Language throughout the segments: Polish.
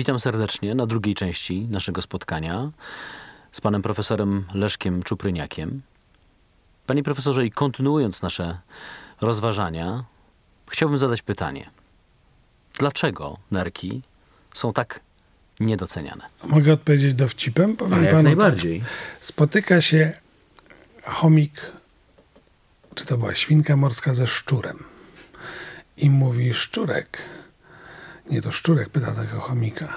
Witam serdecznie na drugiej części naszego spotkania z panem profesorem Leszkiem Czupryniakiem. Panie profesorze, i kontynuując nasze rozważania, chciałbym zadać pytanie. Dlaczego nerki są tak niedoceniane? Mogę odpowiedzieć dowcipem? Powiem A jak panu najbardziej. Tak. Spotyka się chomik, czy to była świnka morska ze szczurem. I mówi szczurek. Nie, to szczurek pyta tego chomika.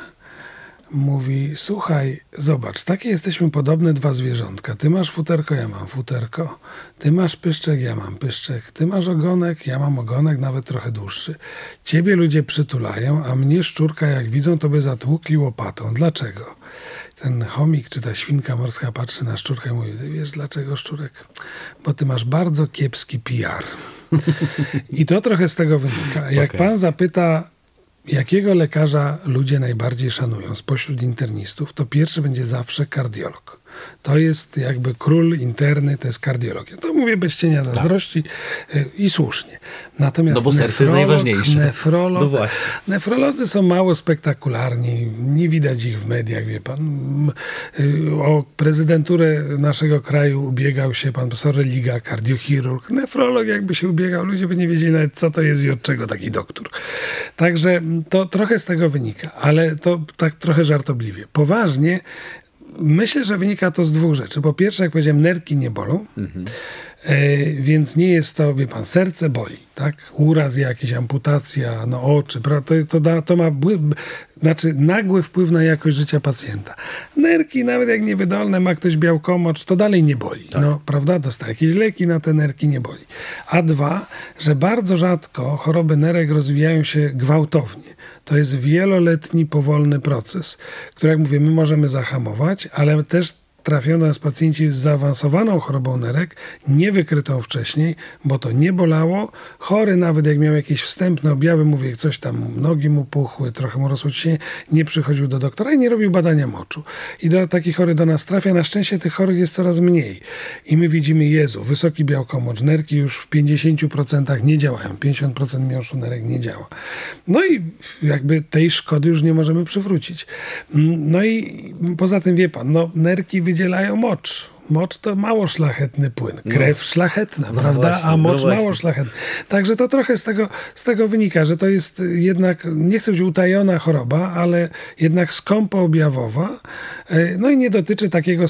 Mówi, słuchaj, zobacz, takie jesteśmy podobne dwa zwierzątka. Ty masz futerko, ja mam futerko. Ty masz pyszczek, ja mam pyszczek. Ty masz ogonek, ja mam ogonek, nawet trochę dłuższy. Ciebie ludzie przytulają, a mnie szczurka, jak widzą, to by zatłukli łopatą. Dlaczego? Ten chomik, czy ta świnka morska patrzy na szczurkę i mówi, ty wiesz dlaczego, szczurek? Bo ty masz bardzo kiepski PR. I to trochę z tego wynika. Jak Okej. pan zapyta, jakiego lekarza ludzie najbardziej szanują spośród internistów, to pierwszy będzie zawsze kardiolog. To jest jakby król interny, to jest kardiologia. To mówię bez cienia zazdrości y, i słusznie. Natomiast Tak. No bo serce jest najważniejsze. Nefrolog, No. Nefrolodzy są mało spektakularni, nie widać ich w mediach, wie pan. Y, O prezydenturę naszego kraju ubiegał się pan profesor Liga, kardiochirurg. Nefrolog jakby się ubiegał, ludzie by nie wiedzieli nawet co to jest i od czego taki doktor. Także to trochę z tego wynika, ale to tak trochę żartobliwie. Poważnie myślę, że wynika to z dwóch rzeczy. Po pierwsze, jak powiedziałem, nerki nie bolą. E, więc nie jest to, wie pan, serce boli, tak? Uraz jakiś, amputacja, no oczy, to, to, da, to ma bły- znaczy nagły wpływ na jakość życia pacjenta. Nerki, nawet jak niewydolne, ma ktoś białkomocz, to dalej nie boli, no, prawda? Dostaje jakieś leki na te nerki, nie boli. A dwa, że bardzo rzadko choroby nerek rozwijają się gwałtownie. To jest wieloletni, powolny proces, który, jak mówię, my możemy zahamować, ale też trafiają do nas pacjenci z zaawansowaną chorobą nerek, niewykrytą wcześniej, bo to nie bolało. Chory nawet jak miał jakieś wstępne objawy, mówię, coś tam, nogi mu puchły, trochę mu rosło ciśnienie, nie przychodził do doktora i nie robił badania moczu. I do, taki chory do nas trafia. Na szczęście tych chorych jest coraz mniej. I my widzimy, Jezu, wysoki białkomocz, nerki już w 50% nie działają. 50% miąższu nerek nie działa. No i jakby tej szkody już nie możemy przywrócić. Mm, No i poza tym wie pan, no nerki wydzielają mocz. Mocz to mało szlachetny płyn. Krew szlachetna, prawda? właśnie, A no mocz właśnie. mało szlachetny. Także to trochę z tego, z tego wynika, że to jest jednak, nie chcę być utajona choroba, ale jednak skąpo objawowa. E, No i nie dotyczy takiego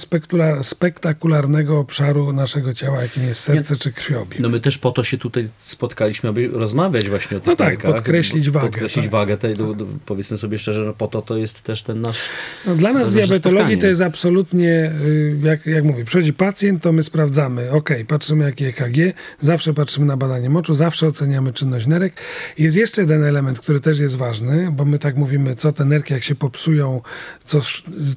spektakularnego obszaru naszego ciała, jakim jest serce czy krwiobieg. No my też po to się tutaj spotkaliśmy, aby rozmawiać właśnie o tych No tak, nerkach, podkreślić wagę, Podkreślić tak. wagę tej, do, do, powiedzmy sobie szczerze, no po to to jest też ten nasz... No, dla nas diabetologii spotkanie. to jest absolutnie, y, jak, jak mówię, przychodzi pacjent, to my sprawdzamy, ok, patrzymy jakie EKG, zawsze patrzymy na badanie moczu, zawsze oceniamy czynność nerek. Jest jeszcze jeden element, który też jest ważny, bo my tak mówimy, co te nerki, jak się popsują, co,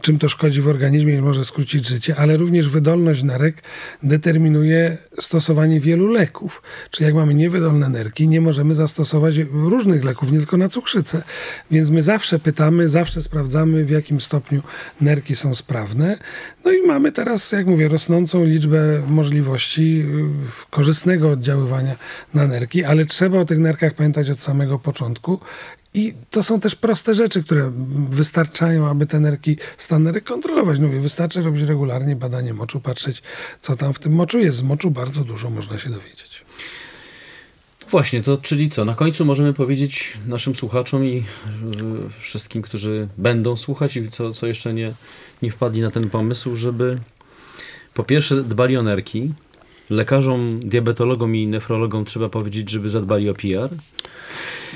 czym to szkodzi w organizmie i może skrócić życie, ale również wydolność nerek determinuje stosowanie wielu leków. Czyli jak mamy niewydolne nerki, nie możemy zastosować różnych leków, nie tylko na cukrzycę. Więc my zawsze pytamy, zawsze sprawdzamy, w jakim stopniu nerki są sprawne. No i mamy teraz, jak mówię, rosnącą liczbę możliwości y, korzystnego oddziaływania na nerki, ale trzeba o tych nerkach pamiętać od samego początku. I to są też proste rzeczy, które wystarczają, aby te nerki, stan nerek kontrolować. Mówię, wystarczy robić regularnie badanie moczu, patrzeć, co tam w tym moczu jest. Z moczu bardzo dużo można się dowiedzieć. Właśnie, to czyli co? Na końcu możemy powiedzieć naszym słuchaczom i y, wszystkim, którzy będą słuchać i co, co jeszcze nie, nie wpadli na ten pomysł, żeby po pierwsze dbali o nerki. Lekarzom, diabetologom i nefrologom trzeba powiedzieć, żeby zadbali o PR.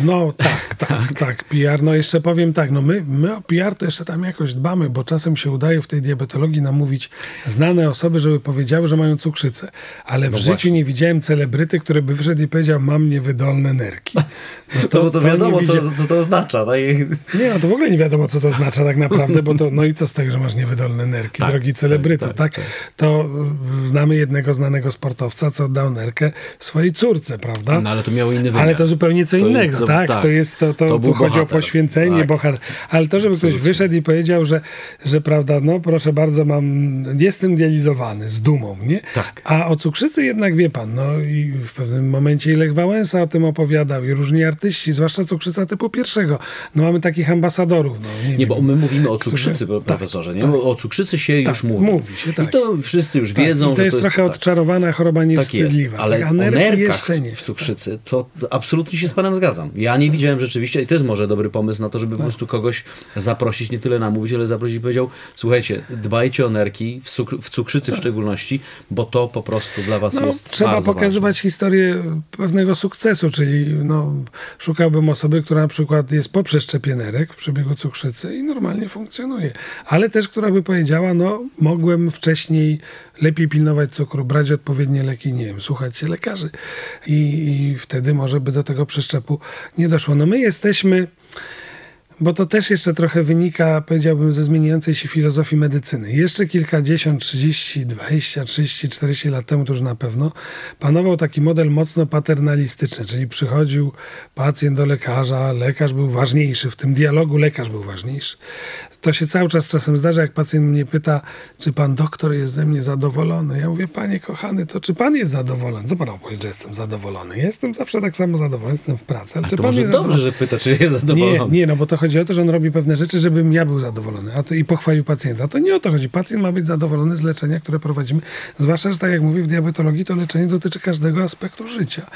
No tak, tak, tak, PR. No jeszcze powiem tak, no my, my o PR to jeszcze tam jakoś dbamy, bo czasem się udaje w tej diabetologii namówić znane osoby, żeby powiedziały, że mają cukrzycę. Ale w życiu właśnie. nie widziałem celebryty, który by wyszedł i powiedział, mam niewydolne nerki. No nie widzia- co to oznacza. No i... Nie, no to w ogóle nie wiadomo, co to oznacza tak naprawdę, bo to, no i co z tego, że masz niewydolne nerki, Tak, drogi celebryto, tak, tak, tak, To y, znamy jednego znanego sportowca, co dał nerkę swojej córce, prawda? No ale to miało inny wymiar. Ale to zupełnie co To- innego. Bardzo... Tak, tak, to jest to, to, to tu chodzi bohater. o poświęcenie, tak. bohater. Ale to, żeby Absolutnie. ktoś wyszedł i powiedział, że, że prawda, no proszę bardzo, mam, jestem dializowany z dumą, nie? Tak. A o cukrzycy jednak wie pan, no i w pewnym momencie Lech Wałęsa o tym opowiadał i różni artyści, zwłaszcza cukrzyca typu pierwszego. No mamy takich ambasadorów. No, nie, nie bo my mówimy o cukrzycy, którzy, tak, profesorze, nie? Tak. O cukrzycy się tak, już mówi. Mówi się, tak. I to wszyscy już tak. wiedzą, I to jest to jest trochę odczarowana choroba niewstydliwa. Tak jest, ale tak, o nerkach w cukrzycy to absolutnie się z panem zgadzam. Ja nie widziałem rzeczywiście i to jest może dobry pomysł na to, żeby po prostu kogoś zaprosić, nie tyle namówić, ale zaprosić i powiedział, słuchajcie, dbajcie o nerki, w, cukr w cukrzycy w szczególności, bo to po prostu dla was no, jest Trzeba pokazywać ważne. historię pewnego sukcesu, czyli no, szukałbym osoby, która na przykład jest po przeszczepie nerek w przebiegu cukrzycy i normalnie funkcjonuje. Ale też, która by powiedziała, no mogłem wcześniej lepiej pilnować cukru, brać odpowiednie leki, nie wiem, słuchać się lekarzy i, i wtedy może by do tego przeszczepu nie doszło. No my jesteśmy bo to też jeszcze trochę wynika, powiedziałbym, ze zmieniającej się filozofii medycyny. Jeszcze kilkadziesiąt, trzydzieści, dwadzieścia, trzydzieści, czterdzieści lat temu to już na pewno panował taki model mocno paternalistyczny, czyli przychodził pacjent do lekarza, lekarz był ważniejszy, w tym dialogu lekarz był ważniejszy. To się cały czas czasem zdarza, jak pacjent mnie pyta, czy pan doktor jest ze mnie zadowolony. Ja mówię, panie kochany, to czy pan jest zadowolony? Co pan opowiedzieć, że jestem zadowolony? Jestem zawsze tak samo zadowolony, jestem w pracy. Ale A czy to pan może jest dobrze, że pyta, czy jest zadowolony. Nie, nie, no bo to chodzi chodzi o to, że on robi pewne rzeczy, żebym ja był zadowolony a to i pochwalił pacjenta. To nie o to chodzi. Pacjent ma być zadowolony z leczenia, które prowadzimy. Zwłaszcza, że tak jak mówię, w diabetologii to leczenie dotyczy każdego aspektu życia.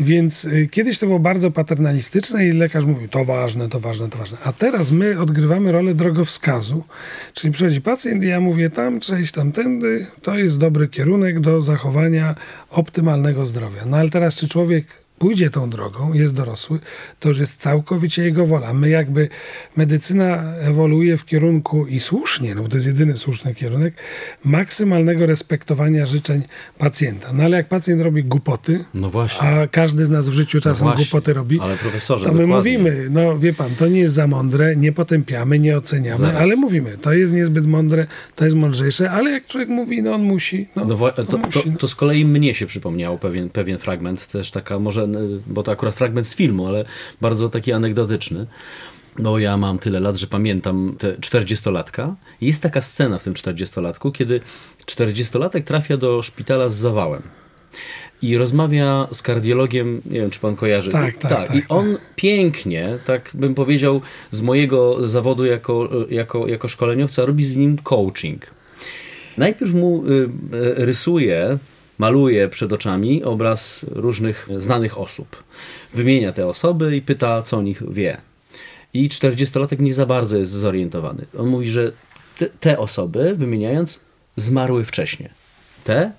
Więc y, kiedyś to było bardzo paternalistyczne i lekarz mówił, to ważne, to ważne, to ważne. A teraz my odgrywamy rolę drogowskazu. Czyli przychodzi pacjent i ja mówię tam, przejść tamtędy, to jest dobry kierunek do zachowania optymalnego zdrowia. No ale teraz czy człowiek pójdzie tą drogą, jest dorosły, to już jest całkowicie jego wola. My jakby medycyna ewoluuje w kierunku i słusznie, no bo to jest jedyny słuszny kierunek, maksymalnego respektowania życzeń pacjenta. No ale jak pacjent robi głupoty, no właśnie. a każdy z nas w życiu czasem no głupoty robi, ale profesorze, to my dokładnie. mówimy, no wie pan, to nie jest za mądre, nie potępiamy, nie oceniamy, Zaraz. ale mówimy, to jest niezbyt mądre, to jest mądrzejsze, ale jak człowiek mówi, no on musi. No, no to, to, musi, no. to, z kolei mnie się przypomniało pewien, pewien fragment, też taka może bo to akurat fragment z filmu, ale bardzo taki anegdotyczny. No ja mam tyle lat, że pamiętam te 40-latka. Jest taka scena w tym 40-latku, kiedy 40-latek trafia do szpitala z zawałem i rozmawia z kardiologiem, nie wiem czy pan kojarzy. Tak, tak, tak, tak I on tak. pięknie, tak bym powiedział, z mojego zawodu jako, jako, jako szkoleniowca robi z nim coaching. Najpierw mu y, y, rysuje maluje przed oczami obraz różnych znanych osób. Wymienia te osoby i pyta, co o nich wie. I 40-latek nie za bardzo jest zorientowany. On mówi, że te, te osoby, wymieniając, zmarły wcześniej. Te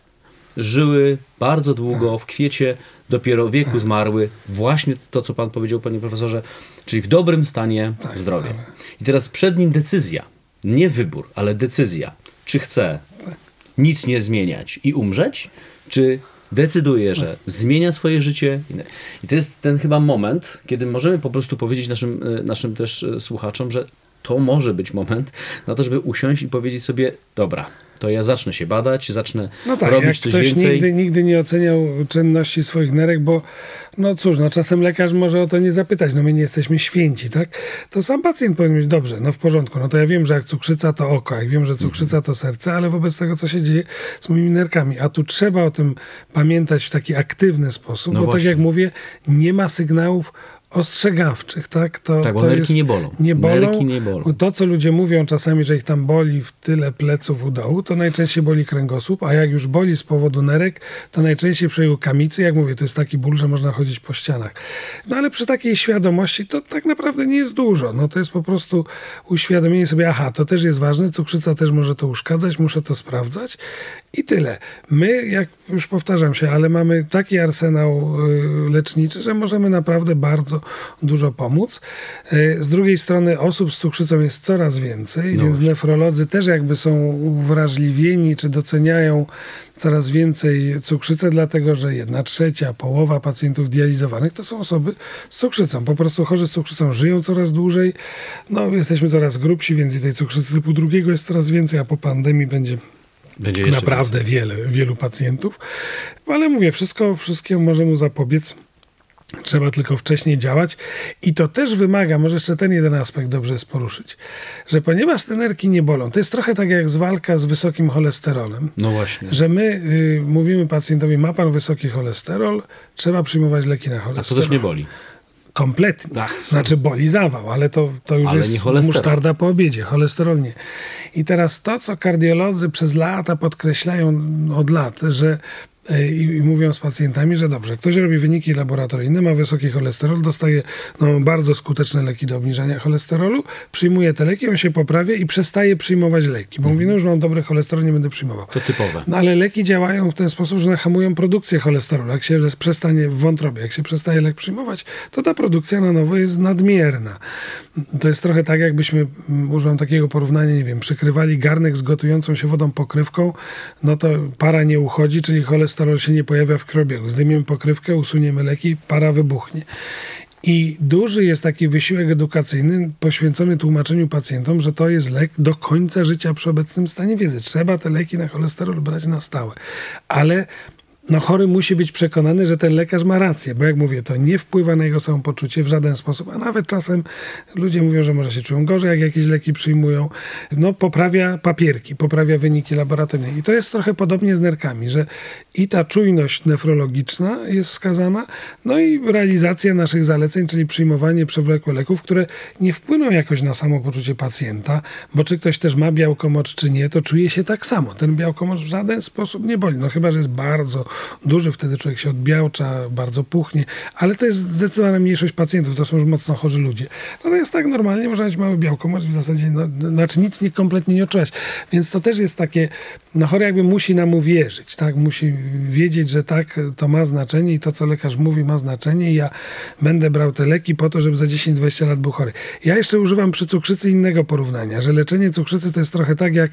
żyły bardzo długo, w kwiecie dopiero wieku zmarły. Właśnie to, co pan powiedział, panie profesorze, czyli w dobrym stanie tak, zdrowia. I teraz przed nim decyzja, nie wybór, ale decyzja, czy chce nic nie zmieniać i umrzeć, czy decyduje, że zmienia swoje życie. I to jest ten chyba moment, kiedy możemy po prostu powiedzieć naszym, e, naszym też e, słuchaczom, że to może być moment na to, żeby usiąść i powiedzieć sobie, dobra, to ja zacznę się badać, zacznę no tak, robić coś więcej. Nigdy, nigdy nie oceniał czynności swoich nerek, bo no cóż, no czasem lekarz może o to nie zapytać, no my nie jesteśmy święci, tak? To sam pacjent powinien mieć, dobrze, no w porządku, no to ja wiem, że jak cukrzyca to oko, jak wiem, że cukrzyca to serce, ale wobec tego, co się dzieje z moimi nerkami, a tu trzeba o tym pamiętać w taki aktywny sposób, no bo właśnie. tak jak mówię, nie ma sygnałów ostrzegawczych, tak? To, tak, bo to nerki nie bolą. Nie bolą. Nerki nie bolą. To, co ludzie mówią czasami, że ich tam boli w tyle pleców u dołu, to najczęściej boli kręgosłup, a jak już boli z powodu nerek, to najczęściej przy kamicy, jak mówię, to jest taki ból, że można chodzić po ścianach. No ale przy takiej świadomości to tak naprawdę nie jest dużo. No to jest po prostu uświadomienie sobie, aha, to też jest ważne, cukrzyca też może to uszkadzać, muszę to sprawdzać i tyle. My, jak już powtarzam się, ale mamy taki arsenał y, leczniczy, że możemy naprawdę bardzo dużo pomóc. E, z drugiej strony osób z cukrzycą jest coraz więcej, no więc nefrolodzy też jakby są uwrażliwieni, czy doceniają coraz więcej cukrzycę, dlatego że jedna trzecia, połowa pacjentów dializowanych to są osoby z cukrzycą. Po prostu chorzy z cukrzycą żyją coraz dłużej. No, jesteśmy coraz grubsi, więc i tej cukrzycy typu drugiego jest coraz więcej, a po pandemii będzie będzie naprawdę wiele, wielu pacjentów. Ale mówię, wszystko, wszystkiemu możemy zapobiec Trzeba tylko wcześniej działać i to też wymaga, może jeszcze ten jeden aspekt dobrze jest poruszyć, że ponieważ te nerki nie bolą, to jest trochę tak jak z walka z wysokim cholesterolem. No właśnie. Że my y, mówimy pacjentowi, ma pan wysoki cholesterol, trzeba przyjmować leki na cholesterol. A to też nie boli. Kompletnie. Ach, znaczy boli zawał, ale to, to już Ale jest musztarda po obiedzie, cholesterol nie. I teraz to, co kardiolodzy przez lata podkreślają od lat, że i, i mówią z pacjentami, że dobrze, ktoś robi wyniki laboratoryjne, ma wysoki cholesterol, dostaje no, bardzo skuteczne leki do obniżania cholesterolu, przyjmuje te leki, on się poprawia i przestaje przyjmować leki, bo mówi, no już mam dobry cholesterol, nie będę przyjmował. To typowe. No ale leki działają w ten sposób, że hamują produkcję cholesterolu. Jak się przestanie w wątrobie, jak się przestaje lek przyjmować, to ta produkcja na nowo jest nadmierna. To jest trochę tak, jakbyśmy, mm, używam takiego porównania, nie wiem, przykrywali garnek z gotującą się wodą pokrywką, no to para nie uchodzi, czyli cholesterol się nie pojawia w krwiobiegu. Zdejmiemy pokrywkę, usuniemy leki, para wybuchnie. I duży jest taki wysiłek edukacyjny poświęcony tłumaczeniu pacjentom, że to jest lek do końca życia przy obecnym stanie wiedzy. Trzeba te leki na cholesterol brać na stałe. Ale no chory musi być przekonany, że ten lekarz ma rację, bo jak mówię, to nie wpływa na jego samopoczucie w żaden sposób, a nawet czasem ludzie mówią, że może się czują gorzej, jak jakieś leki przyjmują. No poprawia papierki, poprawia wyniki laboratoryjne. I to jest trochę podobnie z nerkami, że i ta czujność nefrologiczna jest wskazana, no i realizacja naszych zaleceń, czyli przyjmowanie przewlekłych leków, które nie wpłyną jakoś na samopoczucie pacjenta, bo czy ktoś też ma białkomocz, czy nie, to czuje się tak samo. Ten białkomocz w żaden sposób nie boli, no chyba, że jest bardzo duży, wtedy człowiek się odbiałcza, bardzo puchnie, ale to jest zdecydowana mniejszość pacjentów, to są już mocno chorzy ludzie. Natomiast tak normalnie można mieć mały białkomocz w zasadzie, no, no, znaczy nic nie kompletnie nie odczuwać. Więc to też jest takie, no chory jakby musi nam uwierzyć, tak, musi wiedzieć, że tak, to ma znaczenie i to, co lekarz mówi ma znaczenie i ja będę brał te leki po to, żeby za 10-20 lat był chory. Ja jeszcze używam przy cukrzycy innego porównania, że leczenie cukrzycy to jest trochę tak jak,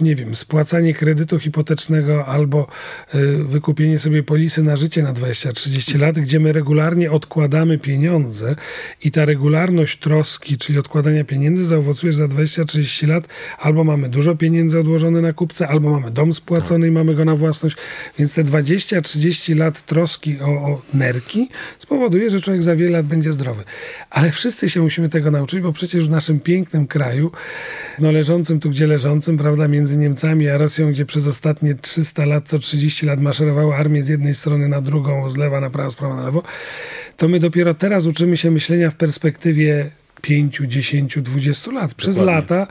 nie wiem, spłacanie kredytu hipotecznego albo y, wykupienie sobie polisy na życie na 20-30 lat, gdzie my regularnie odkładamy pieniądze i ta regularność troski, czyli odkładania pieniędzy zaowocuje, że za 20-30 lat albo mamy dużo pieniędzy odłożone na kupce, albo mamy dom spłacony i mamy go na własność. Więc te 20-30 lat troski o, o nerki spowoduje, że człowiek za wiele lat będzie zdrowy. Ale wszyscy się musimy tego nauczyć, bo przecież w naszym pięknym kraju, no leżącym tu gdzie leżącym, prawda, między Niemcami a Rosją, gdzie przez ostatnie 300 lat, co 30 lat maszerowały armię z jednej strony na drugą, z lewa na prawo, z prawa na lewo, to my dopiero teraz uczymy się myślenia w perspektywie 5, 10, 20 lat. Przez Dokładnie. lata,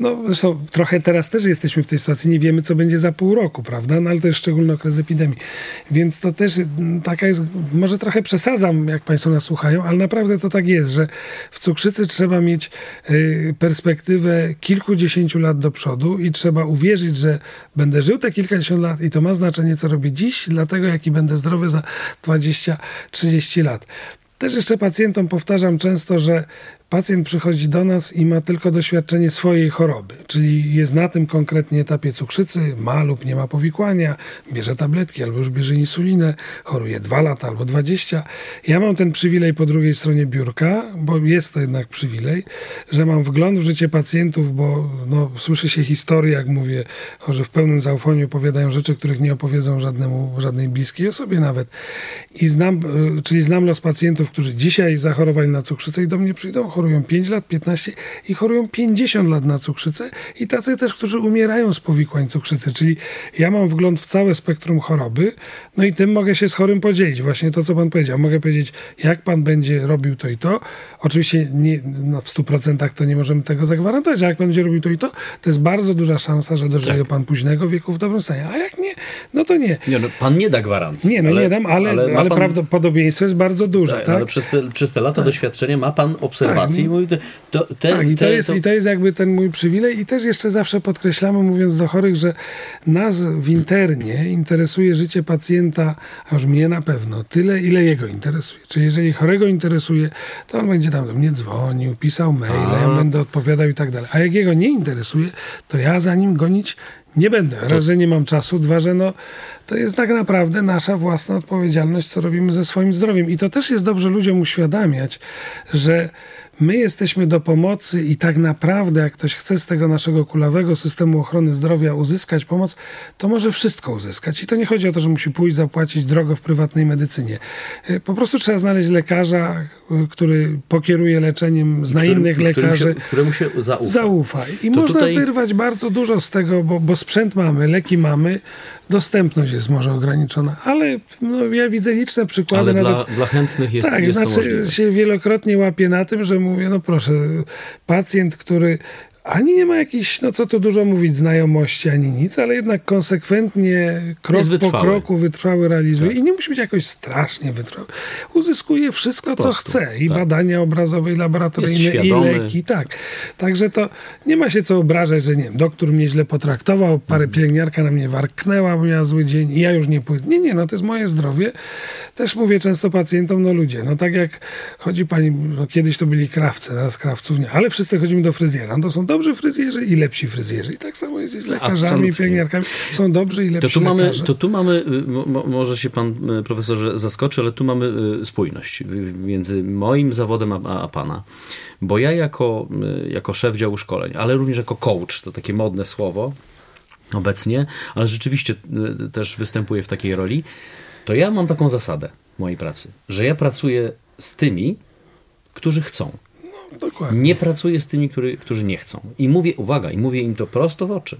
no zresztą trochę teraz też jesteśmy w tej sytuacji, nie wiemy, co będzie za pół roku, prawda? No ale to jest szczególny okres epidemii. Więc to też taka jest, może trochę przesadzam, jak Państwo nas słuchają, ale naprawdę to tak jest, że w cukrzycy trzeba mieć y, perspektywę kilkudziesięciu lat do przodu i trzeba uwierzyć, że będę żył te kilkadziesiąt lat i to ma znaczenie, co robię dziś, dlatego jaki będę zdrowy za 20-30 lat. Też jeszcze pacjentom powtarzam często, że pacjent przychodzi do nas i ma tylko doświadczenie swojej choroby, czyli jest na tym konkretnie etapie cukrzycy, ma lub nie ma powikłania, bierze tabletki albo już bierze insulinę, choruje 2 lata albo 20. Ja mam ten przywilej po drugiej stronie biurka, bo jest to jednak przywilej, że mam wgląd w życie pacjentów, bo no, słyszy się historie, jak mówię, chorzy w pełnym zaufaniu opowiadają rzeczy, których nie opowiedzą żadnemu, żadnej bliskiej osobie nawet. I znam, y, czyli znam los pacjentów, którzy dzisiaj zachorowali na cukrzycę i do mnie przyjdą, chorują 5 lat, 15 i chorują 50 lat na cukrzycę i tacy też, którzy umierają z powikłań cukrzycy, czyli ja mam wgląd w całe spektrum choroby, no i tym mogę się z chorym podzielić. Właśnie to, co pan powiedział. Mogę powiedzieć, jak pan będzie robił to i to. Oczywiście nie, no w 100% to nie możemy tego zagwarantować, ale jak pan będzie robił to i to, to jest bardzo duża szansa, że dożyje Tak. pan późnego wieku w dobrym stanie. A jak nie, no to nie. Nie, no, pan nie da gwarancji. Nie, no nie dam, ale, ale, ma pan- prawdopodobieństwo jest bardzo duże, Tak, tak? Ale przez te, przez te lata doświadczenia ma pan obserwacji I mówi, te, to, te, Tak, i to, te- jest, i to jest jakby ten mój przywilej. I też jeszcze zawsze podkreślamy, mówiąc do chorych, że nas w internie interesuje życie pacjenta, a już mnie na pewno, tyle, ile jego interesuje. Czyli jeżeli chorego interesuje, to on będzie tam do mnie dzwonił, pisał maile, ja będę odpowiadał i tak dalej. A jak jego nie interesuje, to ja za nim gonić Nie będę. Raz, że nie mam czasu, dwa, że no, to jest tak naprawdę nasza własna odpowiedzialność, co robimy ze swoim zdrowiem. I to też jest dobrze ludziom uświadamiać, że my jesteśmy do pomocy i tak naprawdę, jak ktoś chce z tego naszego kulawego systemu ochrony zdrowia uzyskać pomoc, to może wszystko uzyskać. I to nie chodzi o to, że musi pójść zapłacić drogo w prywatnej medycynie. Y, po prostu trzeba znaleźć lekarza, y, który pokieruje leczeniem, zna którym, innych lekarzy. Któremu się, któremu się zaufa. zaufa. I to można tutaj... wyrwać bardzo dużo z tego, bo, bo sprzęt mamy, leki mamy, dostępność jest może ograniczona, ale no, ja widzę liczne przykłady. Ale nawet, dla, dla chętnych jest, tak, jest znaczy, to możliwe. się wielokrotnie łapię na tym, że mówię, no proszę, pacjent, który ani nie ma jakichś, no co tu dużo mówić, znajomości, ani nic, ale jednak konsekwentnie, krok po kroku wytrwały realizuje tak. i nie musi być jakoś strasznie wytrwały. Uzyskuje wszystko, co chce i tak. badania obrazowe, i laboratoryjne, i leki, tak. Także to nie ma się co obrażać, że nie wiem, doktor mnie źle potraktował, parę mhm. pielęgniarka na mnie warknęła, bo miała zły dzień i ja już nie pójdę. Nie, nie, no to jest moje zdrowie. Też mówię często pacjentom, no ludzie, no tak jak chodzi pani, no kiedyś to byli krawcy, teraz krawców nie, ale wszyscy chodzimy do fryzjera, no to są dobrzy fryzjerzy i lepsi fryzjerzy. I tak samo jest i z lekarzami, Absolutnie. pielęgniarkami. Są dobrzy i lepsi to tu mamy, lekarze. To tu mamy, y, może się pan y, profesorze zaskoczy, ale tu mamy y, spójność między moim zawodem a, a pana. Bo ja jako, jako szef działu szkoleń, ale również jako coach, to takie modne słowo obecnie, ale rzeczywiście też występuję w takiej roli, to ja mam taką zasadę mojej pracy, że ja pracuję z tymi, którzy chcą. Dokładnie. Nie pracuję z tymi, który, którzy nie chcą. I mówię, uwaga, i mówię im to prosto w oczy.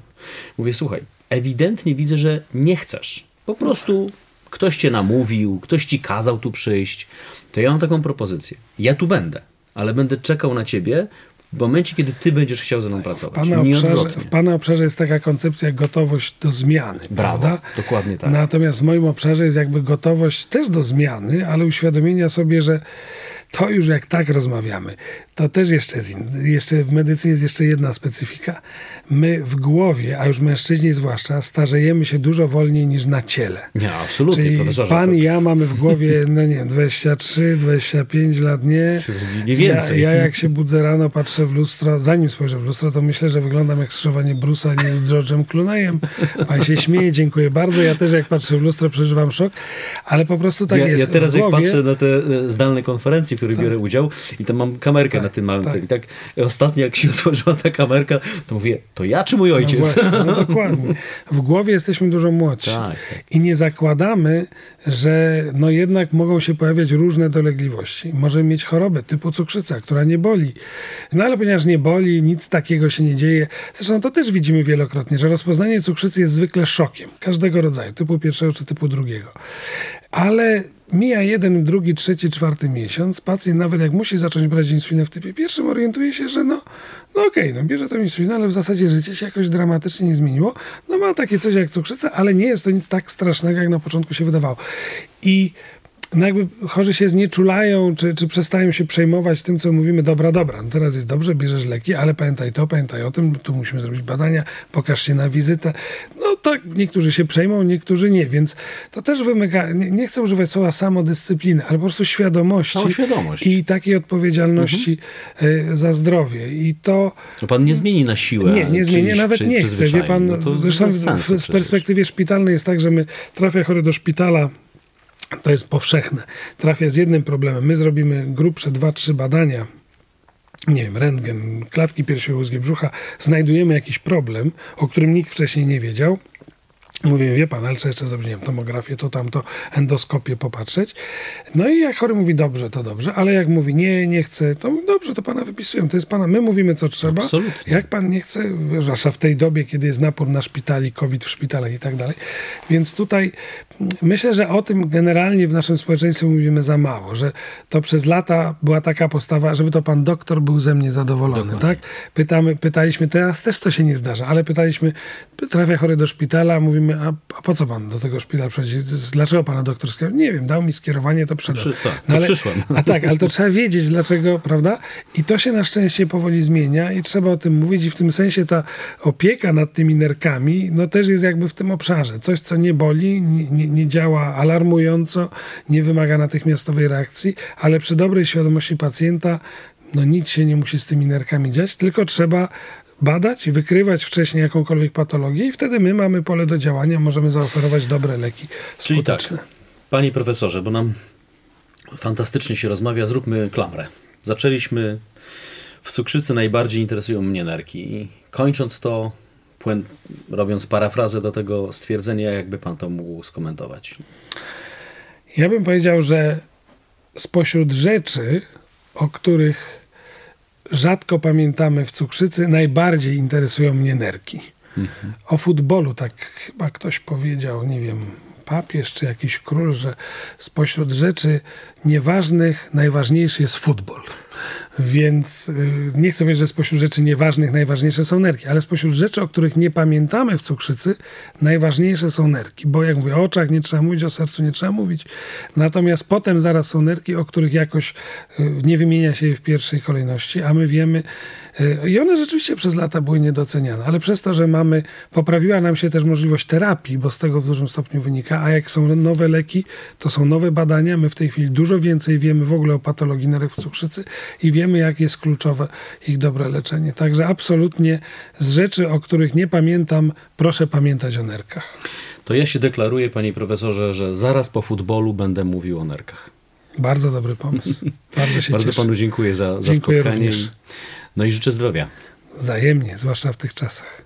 Mówię, słuchaj, ewidentnie widzę, że nie chcesz. Po prostu ktoś cię namówił, ktoś ci kazał tu przyjść. To ja mam taką propozycję. Ja tu będę, ale będę czekał na ciebie w momencie, kiedy ty będziesz chciał ze mną pracować. W pana, obszarze, w pana obszarze jest taka koncepcja gotowość do zmiany. Brawo, prawda? dokładnie tak. Natomiast w moim obszarze jest jakby gotowość też do zmiany, ale uświadomienia sobie, że to już jak tak rozmawiamy, to też jeszcze jest inny. Jeszcze w medycynie jest jeszcze jedna specyfika. My w głowie, a już mężczyźni zwłaszcza, starzejemy się dużo wolniej niż na ciele. Nie, absolutnie, Czyli profesorze. Pan to... i ja mamy w głowie, no nie wiem, 23, 25 lat, nie. Nie więcej. Ja, ja, jak się budzę rano, patrzę w lustro, zanim spojrzę w lustro, to myślę, że wyglądam jak skrzyżowanie Brusa z George'em Clooneyem. Pan się śmieje, dziękuję bardzo. Ja też jak patrzę w lustro, przeżywam szok, ale po prostu tak ja, jest. Ja teraz głowie... jak patrzę na te e, zdalne konferencje, w których tak. biorę udział i tam mam kamerkę tak, na tym małym tak. Tak ostatnio jak się otworzyła ta kamerka, to mówię, to ja czy mój ojciec? No, właśnie, no dokładnie. W głowie jesteśmy dużo młodsi. Tak, tak. I nie zakładamy, że no jednak mogą się pojawiać różne dolegliwości. Możemy mieć chorobę typu cukrzyca, która nie boli. No ale ponieważ nie boli, nic takiego się nie dzieje. Zresztą to też widzimy wielokrotnie, że rozpoznanie cukrzycy jest zwykle szokiem. Każdego rodzaju, typu pierwszego czy typu drugiego. Ale Mija jeden, drugi, trzeci, czwarty miesiąc. Pacjent nawet jak musi zacząć brać insulinę w typie pierwszym, orientuje się, że no, no okej, okay, no bierze tą insulinę, ale w zasadzie życie się jakoś dramatycznie nie zmieniło. No ma takie coś jak cukrzyca, ale nie jest to nic tak strasznego, jak na początku się wydawało. I no jakby chorzy się znieczulają, czy, czy przestają się przejmować tym, co mówimy, dobra, dobra, no teraz jest dobrze, bierzesz leki, ale pamiętaj to, pamiętaj o tym, tu musimy zrobić badania, pokaż się na wizytę. No tak, niektórzy się przejmą, niektórzy nie, więc to też wymaga, nie, nie chcę używać słowa samodyscypliny, ale po prostu świadomości świadomość. i takiej odpowiedzialności mhm. za zdrowie. I to... No pan nie zmieni na siłę. Nie, nie zmieni, nawet nie chce. Wie pan, no zresztą w, w perspektywie szpitalnej jest tak, że my trafia chory do szpitala, to jest powszechne. Trafia z jednym problemem. My zrobimy grubsze dwa, trzy badania, nie wiem, rentgen, klatki piersiowej, brzucha, znajdujemy jakiś problem, o którym nikt wcześniej nie wiedział Mówię, wie pan, ale co jeszcze zrobić, nie wiem, tomografię, to tamto, endoskopię popatrzeć. No i jak chory mówi dobrze, to dobrze, ale jak mówi nie, nie chcę, to dobrze, to pana wypisujemy, to jest pana, my mówimy co trzeba. Absolutnie. Jak pan nie chce, zwłaszcza w tej dobie, kiedy jest napór na szpitali, COVID w szpitalach i tak dalej. Więc tutaj myślę, że o tym generalnie w naszym społeczeństwie mówimy za mało, że to przez lata była taka postawa, żeby to pan doktor był ze mnie zadowolony, Dokładnie. tak? Pytamy, pytaliśmy, teraz też to się nie zdarza, ale pytaliśmy, trafia chory do szpitala, mówimy a, a, po co pan do tego szpitala przychodzi? Dlaczego pana doktor skierował? Nie wiem, dał mi skierowanie, to przyszedł. Przy, tak, no, ale, przyszłem. A tak, ale to trzeba wiedzieć dlaczego, prawda? I to się na szczęście powoli zmienia i trzeba o tym mówić i w tym sensie ta opieka nad tymi nerkami, no też jest jakby w tym obszarze. Coś, co nie boli, nie, nie, nie działa alarmująco, nie wymaga natychmiastowej reakcji, ale przy dobrej świadomości pacjenta no nic się nie musi z tymi nerkami dziać, tylko trzeba badać wykrywać wcześniej jakąkolwiek patologię i wtedy my mamy pole do działania, możemy zaoferować dobre leki Czyli tak, skuteczne. Panie profesorze, bo nam fantastycznie się rozmawia, zróbmy klamrę. Zaczęliśmy w cukrzycy najbardziej interesują mnie nerki i kończąc to, płyn- robiąc parafrazę do tego stwierdzenia, jakby pan to mógł skomentować. Ja bym powiedział, że spośród rzeczy, o których rzadko pamiętamy w cukrzycy, najbardziej interesują mnie nerki. O futbolu, tak chyba ktoś powiedział, nie wiem, papież czy jakiś król, że spośród rzeczy nieważnych najważniejszy jest futbol. Więc y, nie chcę powiedzieć, że spośród rzeczy nieważnych najważniejsze są nerki, ale spośród rzeczy, o których nie pamiętamy w cukrzycy, najważniejsze są nerki. Bo jak mówię, o oczach nie trzeba mówić, o sercu nie trzeba mówić. Natomiast potem zaraz są nerki, o których jakoś y, nie wymienia się je w pierwszej kolejności, a my wiemy, y, i one rzeczywiście przez lata były niedoceniane, ale przez to, że mamy, poprawiła nam się też możliwość terapii, bo z tego w dużym stopniu wynika, a jak są nowe leki, to są nowe badania, my w tej chwili dużo więcej wiemy w ogóle o patologii nerek w cukrzycy i wiemy, jak jest kluczowe ich dobre leczenie. Także absolutnie z rzeczy, o których nie pamiętam, proszę pamiętać o nerkach. To ja się deklaruję, panie profesorze, że zaraz po futbolu będę mówił o nerkach. Bardzo dobry pomysł. Bardzo się Bardzo cieszę. panu dziękuję za, za Dziękuję spotkanie. również. No i życzę zdrowia. Wzajemnie, zwłaszcza w tych czasach.